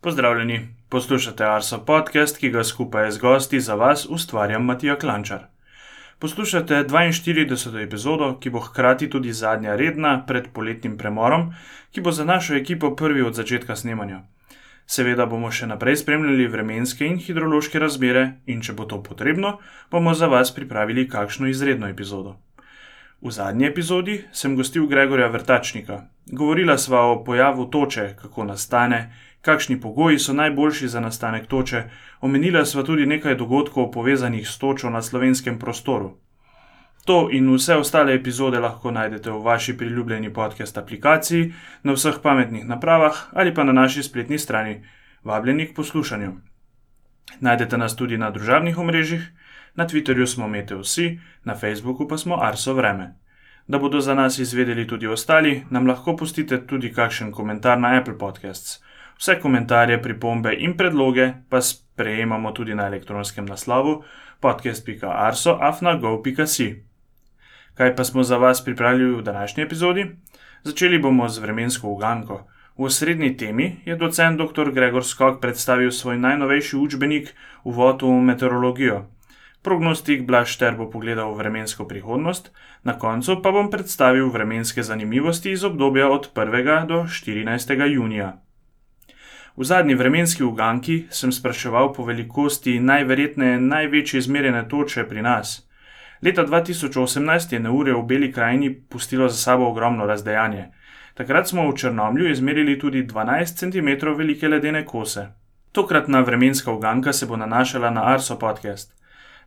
Pozdravljeni, poslušate Arso podcast, ki ga skupaj z gosti za vas ustvarjam Matija Klančar. Poslušate 42. epizodo, ki bo hkrati tudi zadnja redna pred poletnim premorom, ki bo za našo ekipo prvi od začetka snemanja. Seveda bomo še naprej spremljali vremenske in hidrološke razmere, in če bo to potrebno, bomo za vas pripravili kakšno izredno epizodo. V zadnji epizodi sem gostil Gregorja Vrtačnika. Govorila sva o pojavu toče, kako nastane, kakšni pogoji so najboljši za nastanek toče, omenila sva tudi nekaj dogodkov povezanih s točo na slovenskem prostoru. To in vse ostale epizode lahko najdete v vaši priljubljeni podcast aplikaciji, na vseh pametnih napravah ali pa na naši spletni strani. Vabljeni k poslušanju. Najdete nas tudi na družabnih omrežjih, na Twitterju smo Meteosi, na Facebooku pa smo Arso Vreme. Da bodo za nas izvedeli tudi ostali, nam lahko pustite tudi kakšen komentar na Apple Podcasts. Vse komentarje, pripombe in predloge pa sprejemamo tudi na elektronskem naslovu podcast.arso.afnago.si. Kaj pa smo za vas pripravili v današnji epizodi? Začeli bomo z vremensko uganko. V osrednji temi je docent dr. Gregor Skok predstavil svoj najnovejši učbenik Uvod v meteorologijo. Prognostik Blaž Ter bo pogledal vremensko prihodnost, na koncu pa bom predstavil vremenske zanimivosti iz obdobja od 1. do 14. junija. V zadnji vremenski uganki sem spraševal po velikosti najverjetneje največje izmerjene toče pri nas. Leta 2018 je neurje v Beli krajini pustilo za sabo ogromno razdejanje. Takrat smo v Črnomlju izmerili tudi 12 cm velike ledene kose. Tokratna vremenska uganka se bo nanašala na Arso podcast.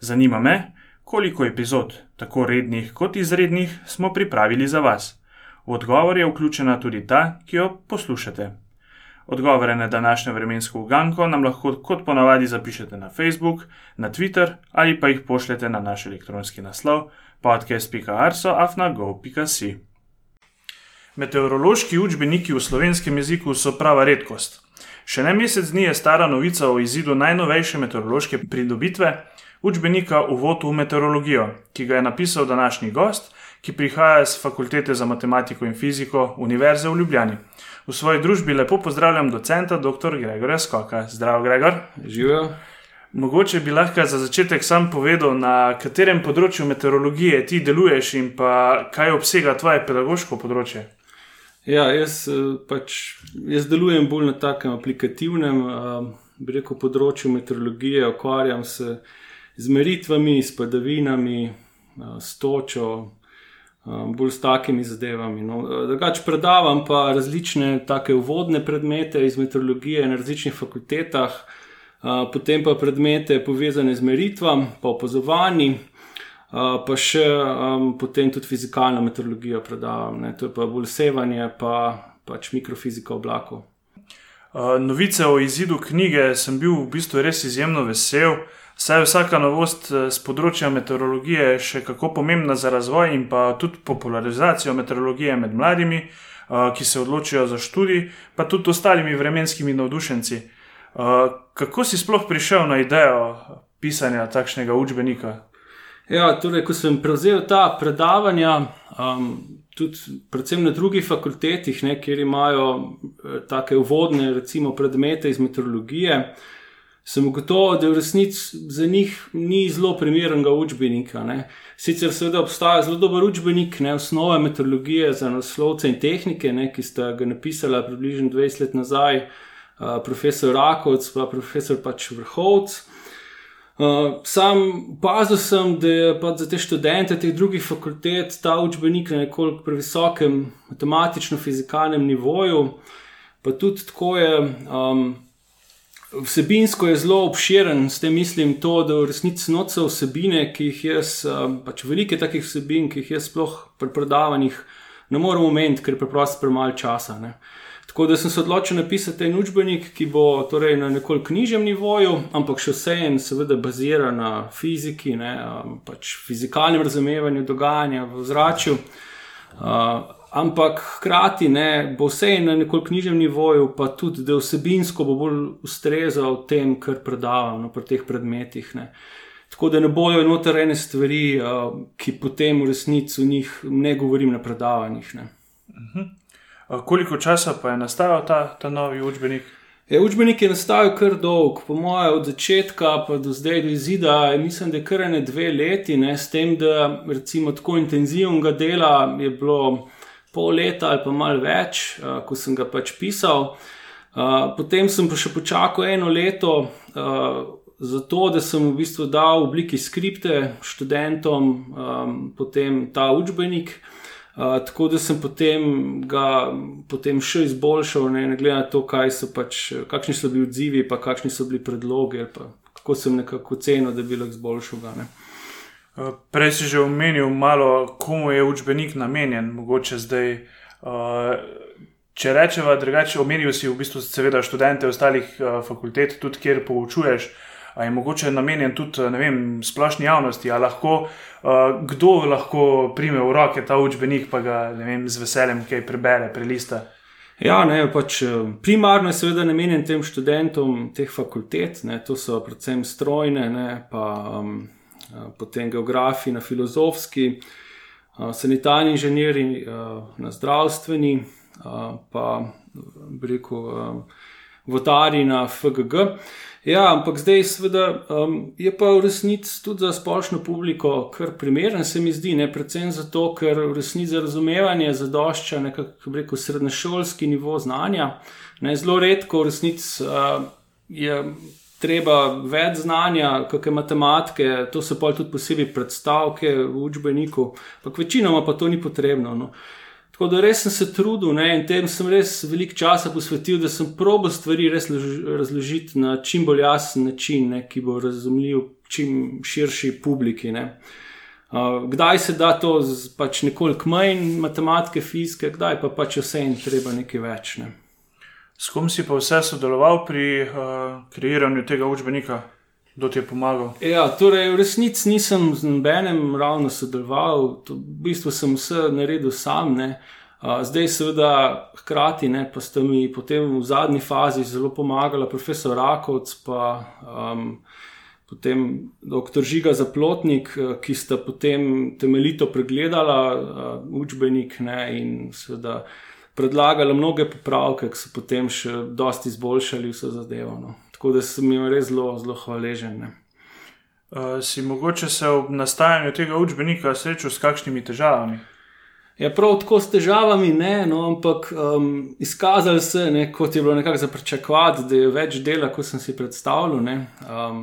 Zanima me, koliko epizod, tako rednih kot izrednih, smo pripravili za vas. V odgovor je vključena tudi ta, ki jo poslušate. Odgovore na današnjo vremensko uganko nam lahko kot ponavadi zapišete na Facebook, na Twitter ali pa jih pošljete na naš elektronski naslov podcast.arso.afnago.si. Meteorološki učbeniki v slovenskem jeziku so prava redkost. Še ne mesec dni je stara novica o izidu najnovejše meteorološke pridobitve, učbenika Uvod v meteorologijo, ki ga je napisal današnji gost, ki prihaja z Fakultete za matematiko in fiziko Univerze v Ljubljani. V svoji družbi lepo pozdravljam docenta dr. Gregorja Skoka. Zdravo, Gregor. Živijo. Mogoče bi lahko za začetek sam povedal, na katerem področju meteorologije ti deluješ in pa kaj obsega tvoje pedagoško področje. Ja, jaz, pač, jaz delujem bolj na takem aplikativnem, bi rekel, področju meteorologije, ukvarjam se z meritvami, s padavinami, s točo, um, bolj s takimi zadevami. No. Drugač predavam pa različne take uvodne predmete iz meteorologije na različnih fakultetah, potem pa predmete povezane z meritvam, pa opazovanji. Uh, pa še um, potem tudi fizikalno meteorologijo predavam, ne. to je pa bolj sevanje, pa pač mikrofizika oblakov. Uh, novice o izidu knjige sem bil v bistvu res izjemno vesel. Uh, Saj je vsaka novost z eh, področja meteorologije še kako pomembna za razvoj in pa tudi popularizacijo meteorologije med mladimi, eh, ki se odločijo za študij, pa tudi ostalimi vremenskimi navdušenci. Eh, kako si sploh prišel na idejo pisanja takšnega učbenika? Ja, torej, ko sem prevzel ta predavanja, um, tudi predvsem na drugih fakultetih, ne, kjer imajo tako uvodne, recimo, predmete iz meteorologije sem ugotovil, da v resnici za njih ni zelo primernega učbenika. Ne. Sicer seveda obstaja zelo dober učbenik, ne osnove meteorologije za naslovce in tehnike, ne, ki sta ga napisala približno 20 let nazaj, uh, profesor Rakovc in profesor pač Vrhovc. Uh, sam opazil sem, da je pač za te študente teh drugih fakultet ta učbenik na nekoliko previsokem matematično-fizikalnem nivoju, pa tudi tako je. Um, Vsebinsko je zelo obširen, s tem mislim to, da v resnici noče vsebine, ki jih jaz, pač velike takih vsebin, ki jih jaz sploh pri predavanjih ne morem omeniti, ker je preprosto premalo časa. Ne. Tako da sem se odločil napisati en učbenik, ki bo torej na nekoliko nižjem nivoju, ampak še vseeno, seveda, bazira na fiziki, ne, pač fizikalnem razumevanju dogajanja v zraku. Uh, ampak hkrati ne, bo vse na nekoliko nižjem nivoju, pa tudi da vsebinsko bo bolj ustrezal tem, kar predavam no, pri teh predmetih. Ne. Tako da ne bojo notrene stvari, uh, ki potem v resnici v njih ne govorim na predavanjih. Ne. Uh -huh. Koliko časa pa je nastajal ta, ta novi učbenik? Ja, učbenik je nastajal kar dolg, po mojem, od začetka pa do zdaj, do izida, mislim, da je kar ne dve leti, ne, s tem, da recimo tako intenzivnega dela je bilo pol leta ali pa malo več, uh, ko sem ga pač pisal. Uh, potem sem pa še počakal eno leto, uh, zato da sem v bistvu dal v obliki skripte študentom um, potem ta učbenik tako da sem potem ga potem še izboljšal, ne, ne glede na to, so pač, kakšni so bili odzivi, pa kakšni so bili predlogi, pa kako sem nekako ocenil, da bi lahko izboljšal. Ga, Prej si že omenil malo, komu je učbenik namenjen, mogoče zdaj. Uh, če rečemo drugače, omenil si v bistvu, seveda, študente ostalih uh, fakultet, tudi kjer poučuješ. Uh, je mogoče namenjen tudi vem, splošni javnosti, ali lahko kdo lahko prime v roke ta učbenik, pa ga vem, z veseljem kaj prebere, prelista. Ja, ne, pač, primarno je seveda namenjen tem študentom teh fakultet, ne, to so predvsem strojne, ne, pa um, potem geografi na filozofski, uh, sanitarni inženirji uh, na zdravstveni, pa reko uh, vodari na FGG. Ja, ampak zdaj, seveda, um, je pa v resnici tudi za splošno publiko kar primeren, se mi zdi, ne predvsem zato, ker v resnici za razumevanje zadošča nekako, rekel, srednješolski nivo znanja. Ne, zelo redko v resnici uh, je treba več znanja, kakšne matematike, to so pa tudi posebej predstavke v učbeniku, ampak večinoma pa to ni potrebno. No. Tako da res sem se trudil ne, in tem sem res veliko časa posvetil, da sem probo stvari res razložiti na čim bolj jasen način, ne, ki bo razumljiv čim širši publiki. Ne. Uh, kdaj se da to z pač nekoliko manj matematike, fizike, kdaj pa pač vse in treba nekaj več. Ne. S kom si pa vse sodeloval pri uh, kreiranju tega učbenika? Kdo ti je pomagal? Ja, torej, v resnici nisem z nobenem ravno sodeloval, to, v bistvu sem vse naredil sam. Ne. Zdaj, seveda, hkrati ne, pa sta mi potem v zadnji fazi zelo pomagala profesor Rakovc, pa um, potem dr. Žiga Zaplotnik, ki sta potem temeljito pregledala uh, učbenik ne, in seveda predlagala mnoge popravke, ki so potem še dosti izboljšali vse zadevo. No. Tako da sem jim res zelo, zelo hvaležen. Uh, si mogoče se ob nastajanju tega učbenika srečal s kakšnimi težavami? Ja, prav tako s težavami, ne, no, ampak um, izkazali se, ne, kot je bilo nekako za pričakovati, da je več dela, kot sem si predstavljal. Um,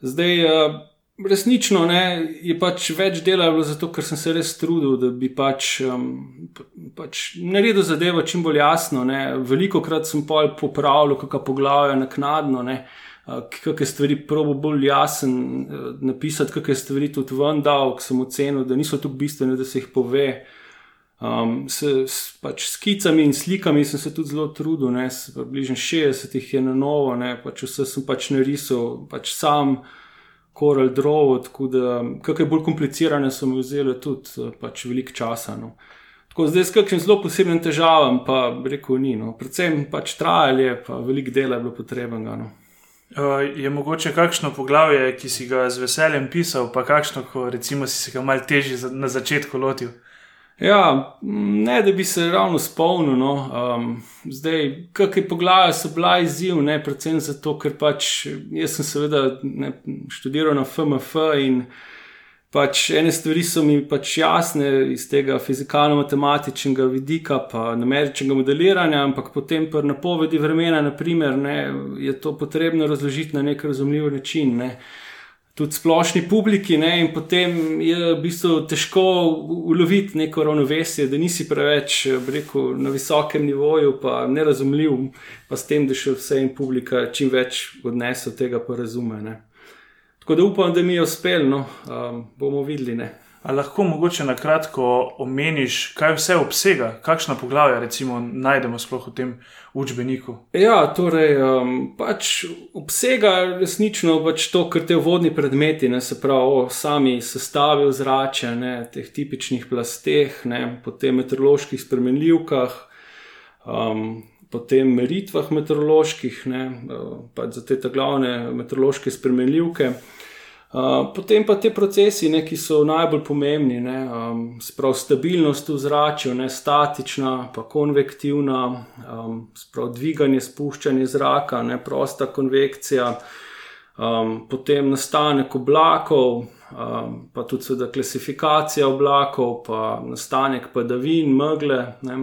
zdaj, uh, resnično ne, je pač več dela bilo zato, ker sem se res trudil, da bi pač, um, pač naredil zadevo čim bolj jasno. Ne. Veliko krat sem pa popravljal, kako poglavje naknadno. Ne. Kakšne stvari probo bolj jasen napisati, kakšne stvari tudi ven dal, ki sem ocenil, da niso tako bistvene, da se jih pove. Um, s, s pač skicami in slikami sem se tudi zelo trudil, ne, približno 60 jih je na novo, ne, pač vse sem pač narisal, pač sam. Coral Draw, tako da kakšne bolj komplicirane so mi vzele tudi eh, pač veliko časa. No. Tako zdaj s kakšnim zelo posebnim težavam, pa rekel ni. No. Predvsem pač trajanje, pa veliko dela je bilo potrebnega. No. Uh, je mogoče kakšno poglavje, ki si ga z veseljem pisal, pa kakšno, ko recimo si se ga mal težje na začetku lotil? Ja, ne da bi se ravno spomnil. No. Um, zdaj, kakšne poglavje so bila izziv, ne predvsem zato, ker pač jaz sem seveda ne, študiral na FMF in pač ene stvari so mi pač jasne iz tega fizikalno-matematičnega vidika, pa numeričnega modeliranja, ampak potem pa napovedi vremena, naprimer, ne, je to potrebno razložiti na nek razumljiv način. Ne tudi splošni publiki, ne, in potem je v bistvu težko uloviti neko ravnovesje, da nisi preveč rekel, na visokem nivoju, pa nerazumljiv, pa s tem, da še vse in publika čim več odnese od tega, pa razume. Ne. Tako da upam, da mi je uspelo, no, um, bomo videli. Ne. Ali lahko mogoče na kratko omeniš, kaj vse obsega, kakšna poglavja recimo najdemo sploh v tem učbeniku? Ja, torej, um, pač obsega resnično pač to, kar te vodni predmeti, ne, se pravi o sami sestavi ozračja, ne, teh tipičnih plasteh, ne, potem meteoroloških spremenljivkah, um, potem meritvah meteoroloških, ne, uh, pač za te glavne meteorološke spremenljivke. Uh, potem pa te procesi, ne, ki so najbolj pomembni, ne, um, sprav stabilnost v zraku, ne statična, pa konvektivna, um, sprav dviganje, spuščanje zraka, ne prosta konvekcija, um, potem nastanek oblakov, um, pa tudi seveda klasifikacija oblakov, pa nastanek padavin, megle. Ne.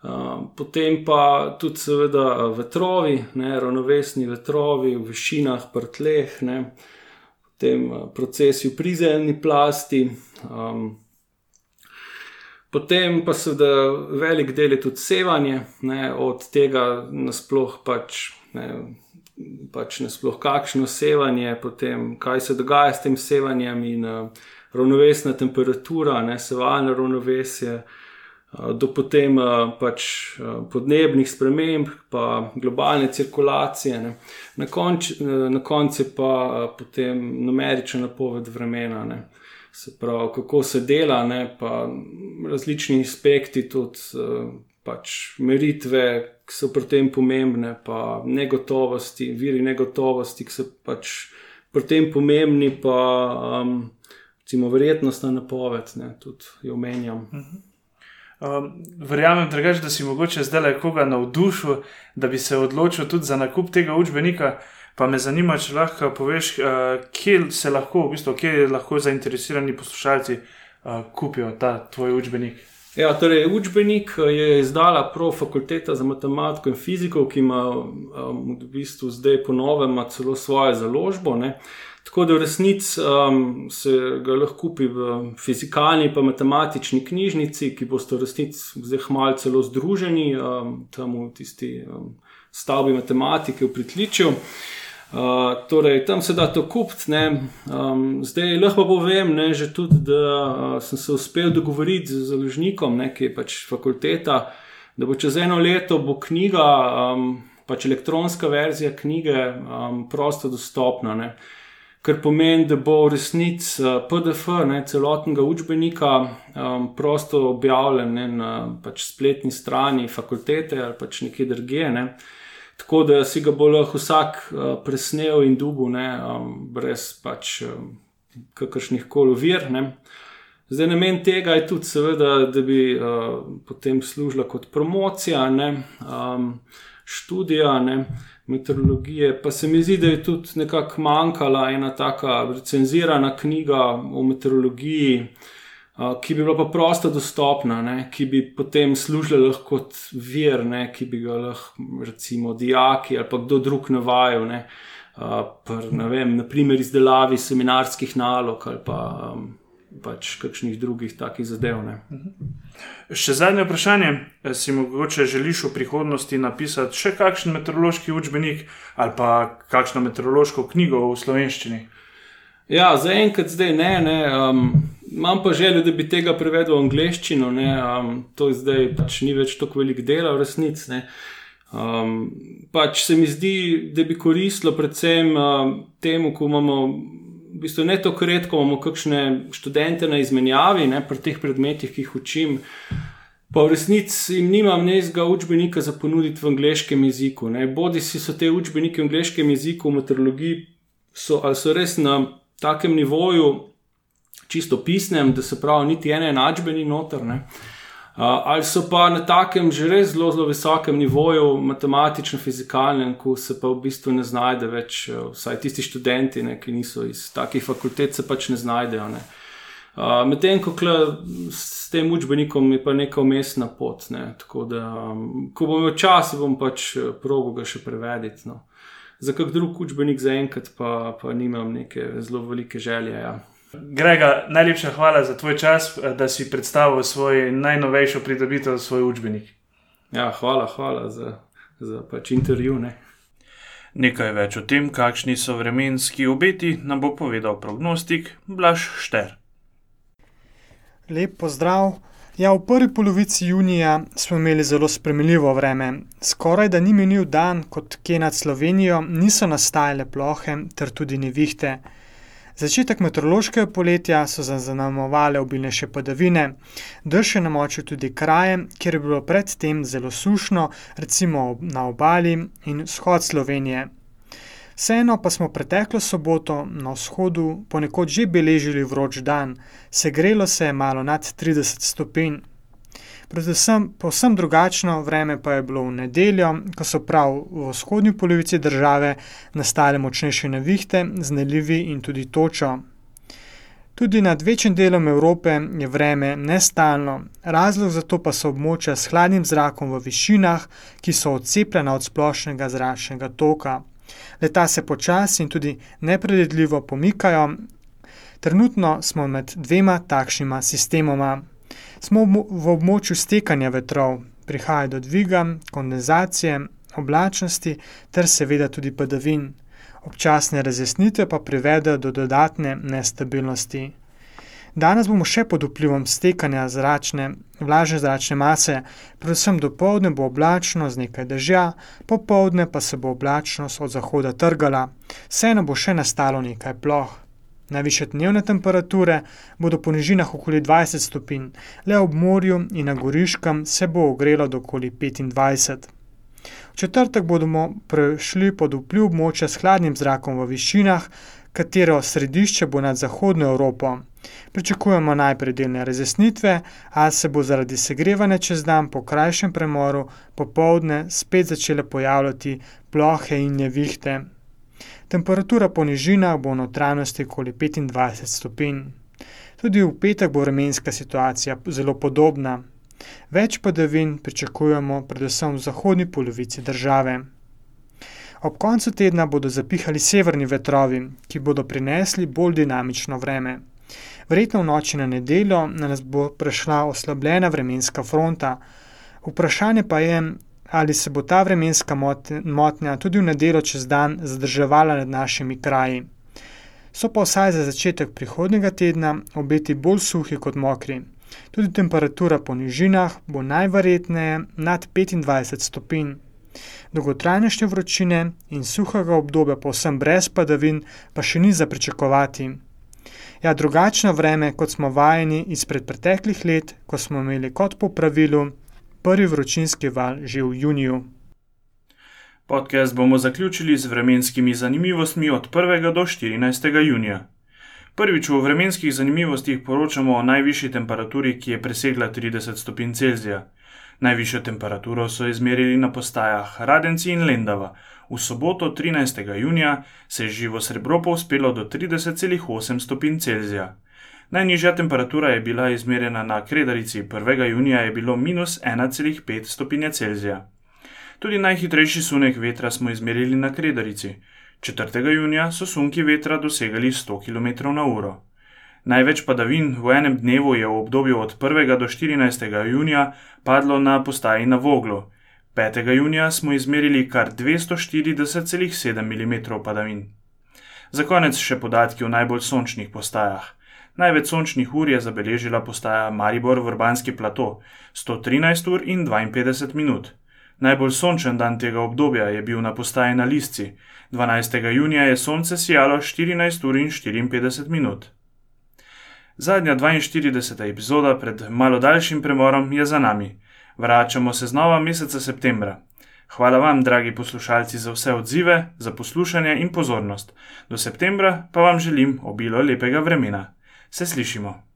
Uh, potem pa tudi, seveda, vetrovi, ne, ravnovesni vetrovi v višinah, prtleh, ne, tem eh, procesu prizemni plasti. Um, potem pa seveda velik del je tudi sevanje, ne, od tega nasploh pač. Ne, Pač nasploh kakšno sevanje, potem kaj se dogaja s tem sevanjem, in uh, ravnovesna temperatura, ne sevalno ravnovesje, uh, do potem uh, pač uh, podnebnih sprememb, pa globalne cirkulacije. Ne. Na, konč, na koncu pa potem numerična napoved vremena, ne. se pravi, kako se dela, ne, pa različni aspekti, tudi pač meritve, ki so pri tem pomembne, pa negotovosti, viri negotovosti, ki so pač pri tem pomembni, pa um, recimo verjetnostna napoved, ne, tudi jo omenjam. Mhm. Um, verjamem, drugač, da si mogoče zdaj le koga navdušil, da bi se odločil tudi za nakup tega učbenika. Pa me zanima, če lahko poveš, uh, kje se lahko, v bistvu, kje lahko zainteresirani poslušalci uh, kupijo ta tvoj učbenik. Ja, torej, učbenik je izdala prav fakulteta za matematiko in fiziko, ki ima um, v bistvu zdaj ponovno celo svojo založbo. Ne. Tako da v resnici um, se ga lahko kupi v fizikalni in matematični knjižnici, ki boste v resnici zdaj malo celo združeni um, tam v tisti um, stavbi matematike v Pritličju. Uh, torej, tam se da to kupiti. Um, zdaj lahko povem, ne, tudi, da uh, sem se uspel dogovoriti z založnikom, ne, ki je pač fakulteta, da bo čez eno leto bo knjiga, um, pač elektronska verzija knjige, um, prosto dostopna. Ne kar pomeni, da bo v resnici eh, PDF ne, celotnega učbenika um, prosto objavljen ne, na pač spletni strani fakultete ali pač nekje drugje. Ne. Tako da si ga bo lahko vsak uh, presnel in dubu, ne, um, brez pač um, kakršnih koli vir. Ne. Zdaj, namen tega je tudi, seveda, da bi uh, potem služila kot promocija, ne, um, študija. Ne meteorologije. Pa se mi zdi, da je tudi nekako manjkala ena taka recenzirana knjiga o meteorologiji, ki bi bila pa prosto dostopna, ne? ki bi potem služila kot vir, ne? ki bi ga lahko recimo dijaki ali pa kdo drug navajal. Ne? Uh, pr, vem, naprimer, izdelavi seminarskih nalog ali pa um, pač kakšnih drugih takih zadev. Ne. Mhm. Še zadnje vprašanje. Si mogoče želiš v prihodnosti napisati še kakšen meteorološki učbenik ali pa kakšno meteorološko knjigo v slovenščini? Ja, zaenkrat zdaj ne. ne um, imam pa željo, da bi tega prevedel v angleščino. Um, to zdaj pač ni več tako velik dela v resnici. Um, pač se mi zdi, da bi koristilo predvsem um, temu, ko imamo v bistvu ne tako redko imamo kakšne študente na izmenjavi, ne pri teh predmetih, ki jih učim. Pa v resnici jim nimam nezga učbenika za ponuditi v angleškem jeziku. Ne. Bodi si so te učbenike v angleškem jeziku, v meteorologiji, so, ali so res na takem nivoju, čisto pisnem, da se pravi, niti ene enačbeni noter. Ne ali so pa na takem že res zelo, zelo visokem nivoju, matematično-fizikalnem, ko se pa v bistvu ne znajde več, vsaj tisti študenti, ne, ki niso iz takih fakultet, se pač ne znajdejo. Ne. Uh, Medtem ko s tem učbenikom je pa neka umestna pot. Ne. Tako da, um, ko bom imel čas, bom pač probo ga še prevediti. No. Za kak drug učbenik zaenkrat pa, pa nimam neke zelo velike želje. Ja. Grega, najlepša hvala za tvoj čas, da si predstavil svoj najnovejši pridobitev, svoj učbenik. Ja, hvala, hvala za, za pač intervju. Ne. Nekaj več o tem, kakšni so vremenski obeti, nam bo povedal prognostik Blaž Šter. Lep pozdrav. Ja, v prvi polovici junija smo imeli zelo spremljivo vreme. Skoraj da ni minil dan, kot kje nad Slovenijo niso nastajale plohe, ter tudi nevihte. Začetek meteorološkega poletja so zaznamovale obilnejše padavine, dež je namočil tudi kraje, kjer je bilo predtem zelo sušno, recimo na obali in vzhod Slovenije. Vseeno pa smo preteklo soboto na vzhodu ponekod že beležili vroč dan, segrelo se je malo nad 30 stopinj. Predvsem povsem drugačno vreme pa je bilo v nedeljo, ko so prav v vzhodnji polovici države nastale močnejše nevihte z nelivi in tudi točo. Tudi nad večjim delom Evrope je vreme nestalno, razlog za to pa so območja s hladnim zrakom v višinah, ki so odcepljena od splošnega zračnega toka. Leta se počasi in tudi nepredvidljivo pomikajo. Trenutno smo med dvema takšnima sistemoma. Smo v območju stekanja vetrov, prihaja do dviga, kondenzacije, oblačnosti ter seveda tudi padavin občasne razjasnitve pa privedejo do dodatne nestabilnosti. Danes bomo še pod vplivom stekanja zračne, vlažne zračne mase, predvsem do povdne bo oblačno z nekaj dežja, popovdne pa se bo oblačnost od zahoda trgala, vseeno bo še nastalo nekaj ploh. Najviše dnevne temperature bodo po nižinah okoli 20 stopinj, le ob morju in na goriškem se bo ogrelo do okoli 25. V četrtek bomo prešli pod vpliv območja s hladnim zrakom v višinah, katero središče bo nad Zahodno Evropo. Pričakujemo najprej delne razjasnitve, a se bo zaradi segrevanja čez dan po krajšem premoru popovdne spet začele pojavljati plohe in nevihte. Temperatura po nižinah bo v notranjosti okoli 25 stopinj. Tudi v petek bo vremenska situacija zelo podobna. Več padavin pričakujemo predvsem v zahodni polovici države. Ob koncu tedna bodo zapihali severni vetrovi, ki bodo prinesli bolj dinamično vreme. Verjetno v noči na nedeljo na nas bo prešla oslabljena vremenska fronta. Vprašanje pa je, ali se bo ta vremenska motnja tudi v nedeljo čez dan zadrževala nad našimi kraji. So pa vsaj za začetek prihodnega tedna obeti bolj suhi kot mokri. Tudi temperatura po nižinah bo najverjetneje nad 25 stopinj. Dolgotrajnejše vročine in suhega obdobja, povsem brez padavin, pa še ni za pričakovati. Ja, drugačno vreme, kot smo vajeni izpred preteklih let, ko smo imeli kot po pravilu prvi vročinski val že v juniju. Podcast bomo zaključili z vremenskimi zanimivostmi od 1. do 14. junija. Prvič v vremenskih zanimivostih poročamo o najvišji temperaturi, ki je presegla 30 stopinj Celzija. Najvišjo temperaturo so izmerili na postajah Radenci in Lendava. V soboto 13. junija se je živo srebro povzpelo do 30,8 stopinj Celzija. Najnižja temperatura je bila izmerjena na Kredarici, 1. junija je bilo minus 1,5 stopinje Celzija. Tudi najhitrejši sunek vetra smo izmerili na Kredarici. 4. junija so sunki vetra dosegali 100 km/h. Največ padavin v enem dnevu je v obdobju od 1. do 14. junija padlo na postaji na Voglu. 5. junija smo izmerili kar 240,7 mm padavin. Za konec še podatki o najbolj sončnih postajah. Največ sončnih ur je zabeležila postaja Maribor Vrbanski plato 113 ur in 52 minut. Najbolj sončen dan tega obdobja je bil na postaji na Lisci. 12. junija je sonce sijalo 14 ur in 54 minut. Zadnja 42. epizoda pred malo daljšim premorom je za nami. Vračamo se znova meseca septembra. Hvala vam, dragi poslušalci, za vse odzive, za poslušanje in pozornost. Do septembra pa vam želim obilo lepega vremena. Se slišimo.